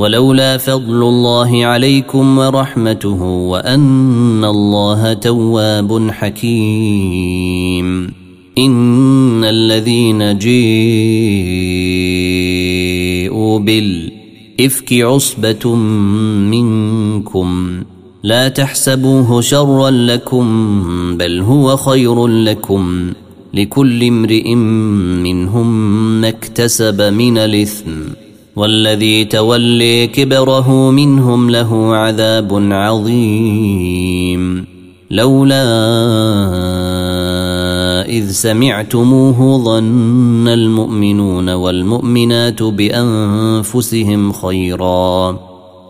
ولولا فضل الله عليكم ورحمته وأن الله تواب حكيم. إن الذين جيءوا بالإفك عصبة منكم لا تحسبوه شرا لكم بل هو خير لكم لكل امرئ منهم ما اكتسب من الإثم. والذي تولي كبره منهم له عذاب عظيم. لولا إذ سمعتموه ظن المؤمنون والمؤمنات بأنفسهم خيرا.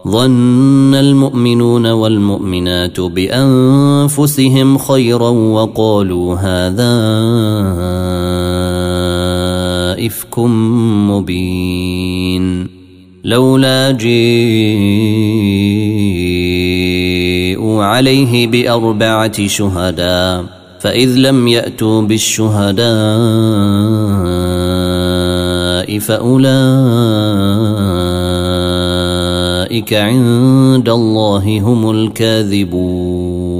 ظن المؤمنون والمؤمنات بأنفسهم خيرا وقالوا هذا إفك مبين. لولا جيءوا عليه بأربعة شهداء فإذ لم يأتوا بالشهداء فأولئك أولئك عند الله هم الكاذبون.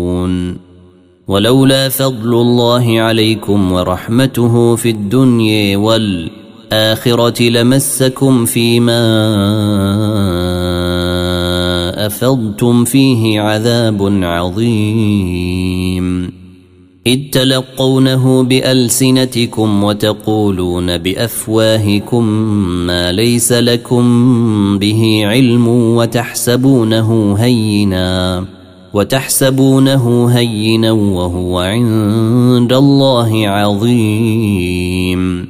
ولولا فضل الله عليكم ورحمته في الدنيا والآخرة لمسكم فيما أفضتم فيه عذاب عظيم. إذ تلقونه بألسنتكم وتقولون بأفواهكم ما ليس لكم به علم وتحسبونه هينا وتحسبونه هينا وهو عند الله عظيم.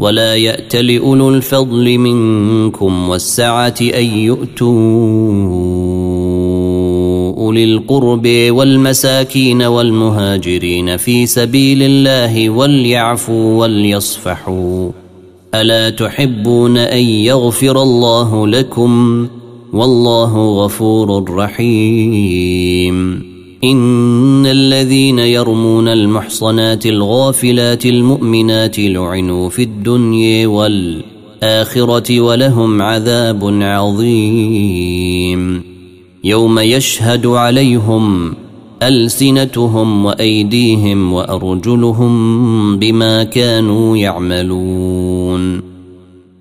ولا يات لاولو الفضل منكم والسعة أن يؤتوا أولي القرب والمساكين والمهاجرين في سبيل الله وليعفوا وليصفحوا. ألا تحبون أن يغفر الله لكم؟ والله غفور رحيم. إن الذين يرمون المحصنات الغافلات المؤمنات لعنوا في الدنيا والآخرة ولهم عذاب عظيم. يوم يشهد عليهم ألسنتهم وأيديهم وأرجلهم بما كانوا يعملون.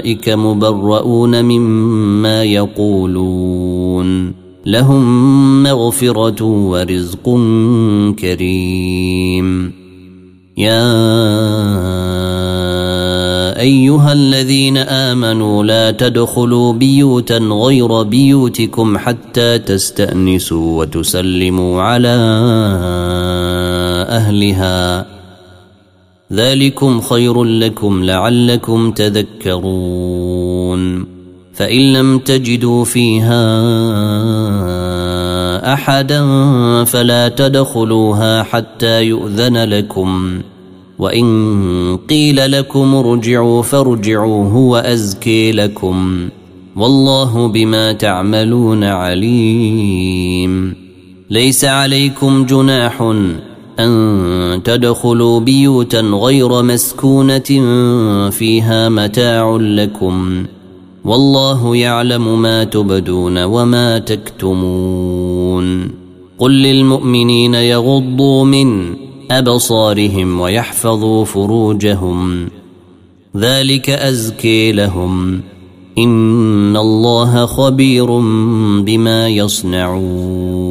اولئك مبرؤون مما يقولون لهم مغفره ورزق كريم يا ايها الذين امنوا لا تدخلوا بيوتا غير بيوتكم حتى تستانسوا وتسلموا على اهلها ذلكم خير لكم لعلكم تذكرون. فإن لم تجدوا فيها أحدا فلا تدخلوها حتى يؤذن لكم. وإن قيل لكم ارجعوا فارجعوا هو أزكي لكم. والله بما تعملون عليم. ليس عليكم جناح أن تدخلوا بيوتا غير مسكونة فيها متاع لكم والله يعلم ما تبدون وما تكتمون قل للمؤمنين يغضوا من أبصارهم ويحفظوا فروجهم ذلك أزكي لهم إن الله خبير بما يصنعون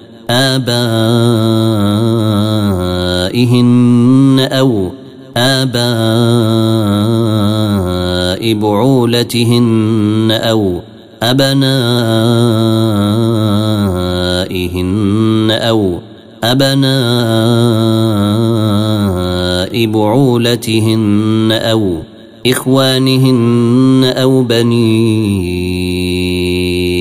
آبائهن أو آباء بعولتهن أو أبنائهن أو أبناء بعولتهن أو إخوانهن أو بني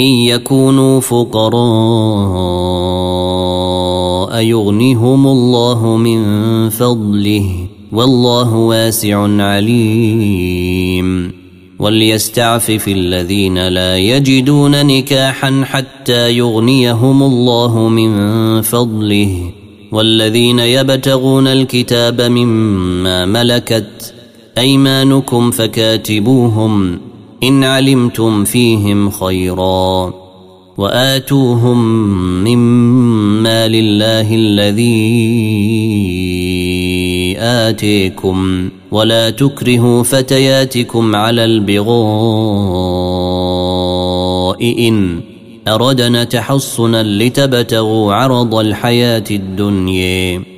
إن يكونوا فقراء يغنهم الله من فضله والله واسع عليم. وليستعفف الذين لا يجدون نكاحا حتى يغنيهم الله من فضله. والذين يبتغون الكتاب مما ملكت أيمانكم فكاتبوهم إن علمتم فيهم خيرا وآتوهم مما لله الذي آتيكم ولا تكرهوا فتياتكم على البغاء إن أردنا تحصنا لتبتغوا عرض الحياة الدنيا.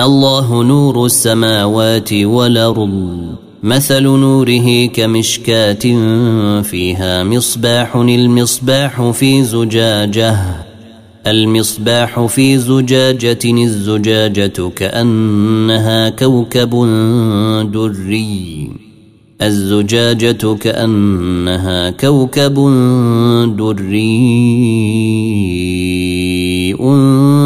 الله نور السماوات والأرض. مثل نوره كمشكاة فيها مصباح المصباح في زجاجة. المصباح في زجاجة الزجاجة كأنها كوكب دري. الزجاجة كأنها كوكب دري.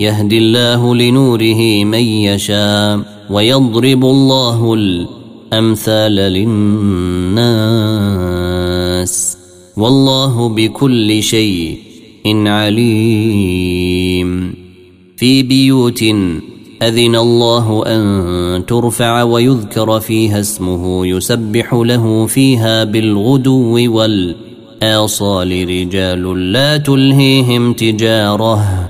يهدي الله لنوره من يشاء ويضرب الله الأمثال للناس والله بكل شيء عليم. في بيوت أذن الله أن ترفع ويذكر فيها اسمه يسبح له فيها بالغدو والآصال. رجال لا تلهيهم تجارة.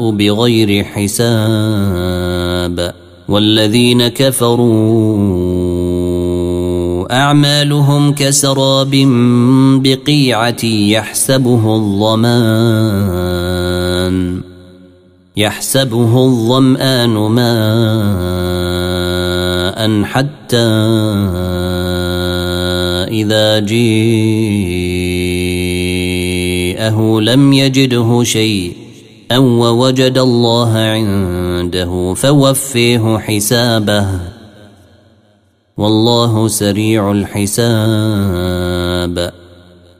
بغير حساب والذين كفروا أعمالهم كسراب بقيعة يحسبه الظمآن يحسبه الظمآن ماء حتى إذا جيءه لم يجده شيء أو وجد الله عنده فوفيه حسابه. والله سريع الحساب.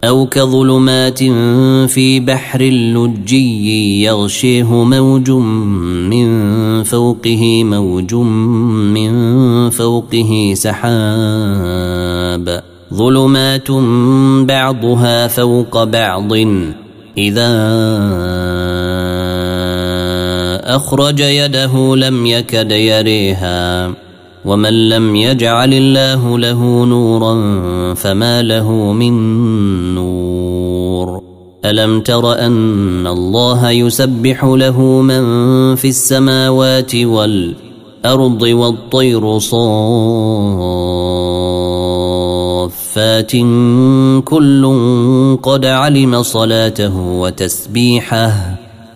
أو كظلمات في بحر لجي يغشيه موج من فوقه موج من فوقه سحاب. ظلمات بعضها فوق بعض. إذا أخرج يده لم يكد يريها. ومن لم يجعل الله له نورا فما له من نور. ألم تر أن الله يسبح له من في السماوات والأرض والطير صافات كل قد علم صلاته وتسبيحه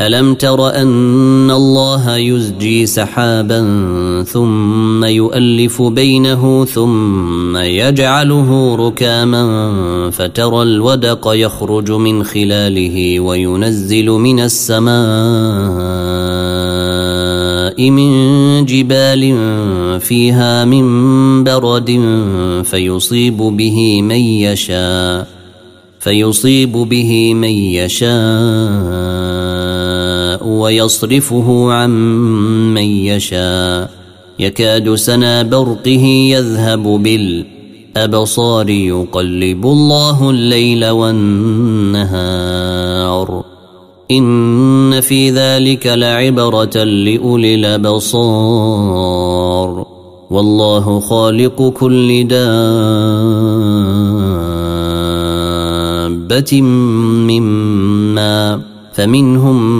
ألم تر أن الله يزجي سحابا ثم يؤلف بينه ثم يجعله ركاما فترى الودق يخرج من خلاله وينزل من السماء من جبال فيها من برد فيصيب به من يشاء فيصيب به من يشاء ويصرفه عن من يشاء. يكاد سنا برقه يذهب بالأبصار يقلب الله الليل والنهار. إن في ذلك لعبرة لأولي الأبصار. والله خالق كل دابة مما فمنهم من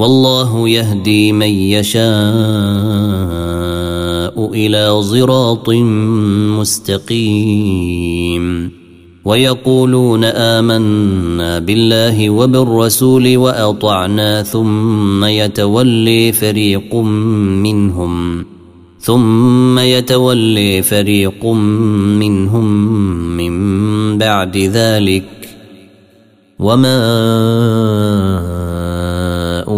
والله يهدي من يشاء إلى صراط مستقيم. ويقولون آمنا بالله وبالرسول وأطعنا ثم يتولي فريق منهم ثم يتولي فريق منهم من بعد ذلك. وما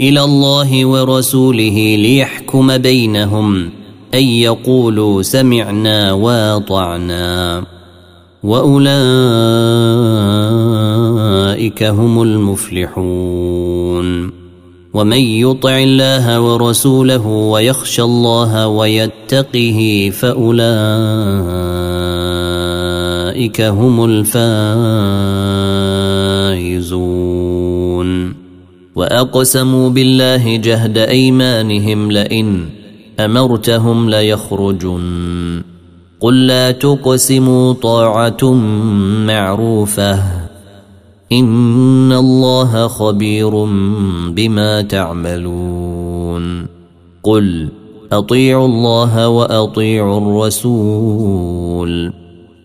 إلى الله ورسوله ليحكم بينهم أن يقولوا سمعنا واطعنا. وأولئك هم المفلحون. ومن يطع الله ورسوله ويخشى الله ويتقه فأولئك هم الفائزون. وأقسموا بالله جهد أيمانهم لئن أمرتهم ليخرجن. قل لا تقسموا طاعة معروفة. إن الله خبير بما تعملون. قل أطيعوا الله وأطيعوا الرسول.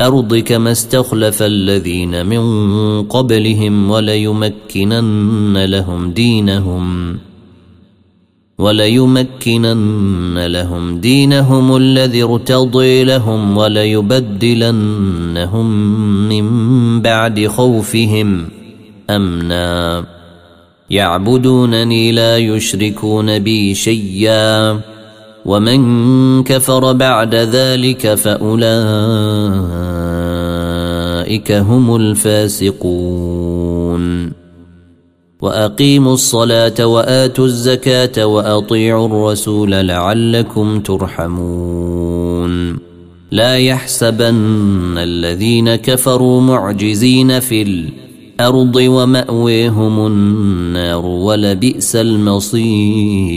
الأرض كما استخلف الذين من قبلهم وليمكنن لهم دينهم وليمكنن لهم دينهم الذي ارتضي لهم وليبدلنهم من بعد خوفهم أمنا. يعبدونني لا يشركون بي شيئا. ومن كفر بعد ذلك فأولئك هم الفاسقون. وأقيموا الصلاة وآتوا الزكاة وأطيعوا الرسول لعلكم ترحمون. لا يحسبن الذين كفروا معجزين في الأرض ومأويهم النار ولبئس المصير.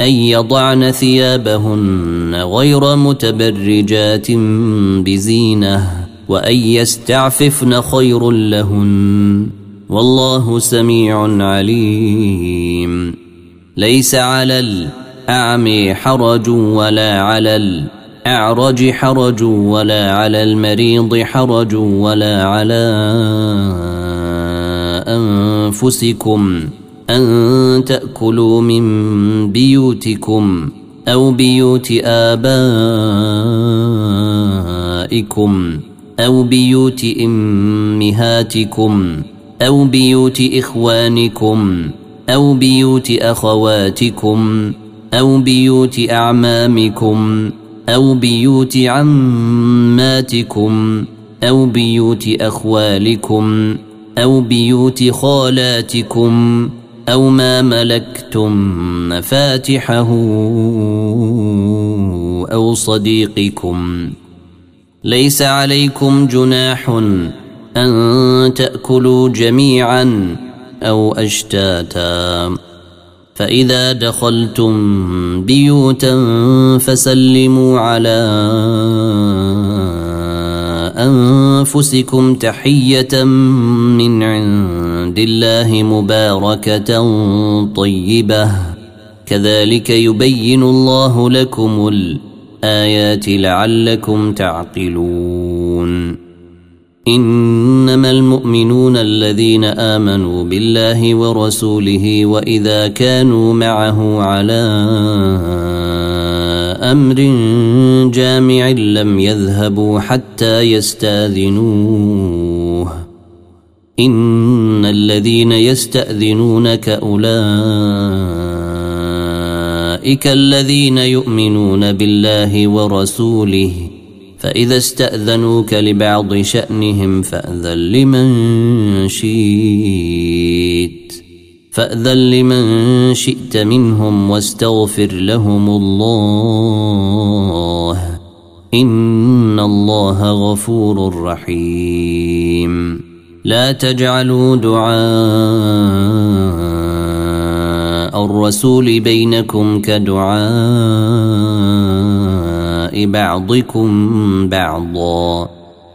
أن يضعن ثيابهن غير متبرجات بزينة وأن يستعففن خير لهن والله سميع عليم. ليس على الاعمي حرج ولا على الأعرج حرج ولا على المريض حرج ولا على أنفسكم. أن تأكلوا من بيوتكم أو بيوت آبائكم أو بيوت أمهاتكم أو بيوت إخوانكم أو بيوت أخواتكم أو بيوت أعمامكم أو بيوت عماتكم أو بيوت أخوالكم أو بيوت خالاتكم أو ما ملكتم مفاتحه أو صديقكم. ليس عليكم جناح أن تأكلوا جميعا أو أشتاتا. فإذا دخلتم بيوتا فسلموا على أنفسكم تحية من عند الله مباركة طيبة. كذلك يبين الله لكم الآيات لعلكم تعقلون. إنما المؤمنون الذين آمنوا بالله ورسوله وإذا كانوا معه على أمر جامع لم يذهبوا حتى يستاذنوه. إن الذين يستأذنونك أولئك الذين يؤمنون بالله ورسوله. فإذا استأذنوك لبعض شأنهم فأذن لمن شئت. فأذن لمن شئت منهم واستغفر لهم الله إن الله غفور رحيم. لا تجعلوا دعاء الرسول بينكم كدعاء بعضكم بعضا.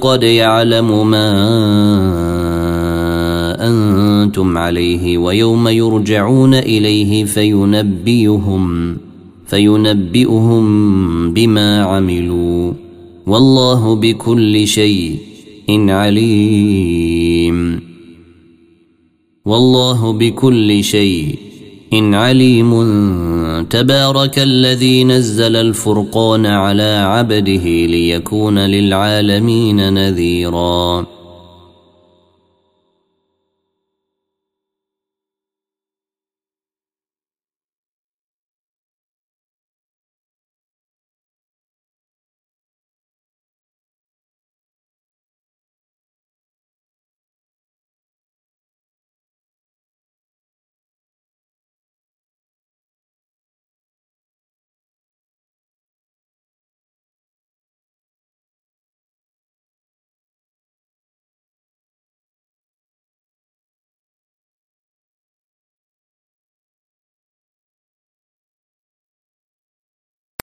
قد يعلم ما أنتم عليه ويوم يرجعون إليه فينبئهم فينبئهم بما عملوا. والله بكل شيء عليم. والله بكل شيء عليم تبارك الذي نزل الفرقان على عبده ليكون للعالمين نذيراً.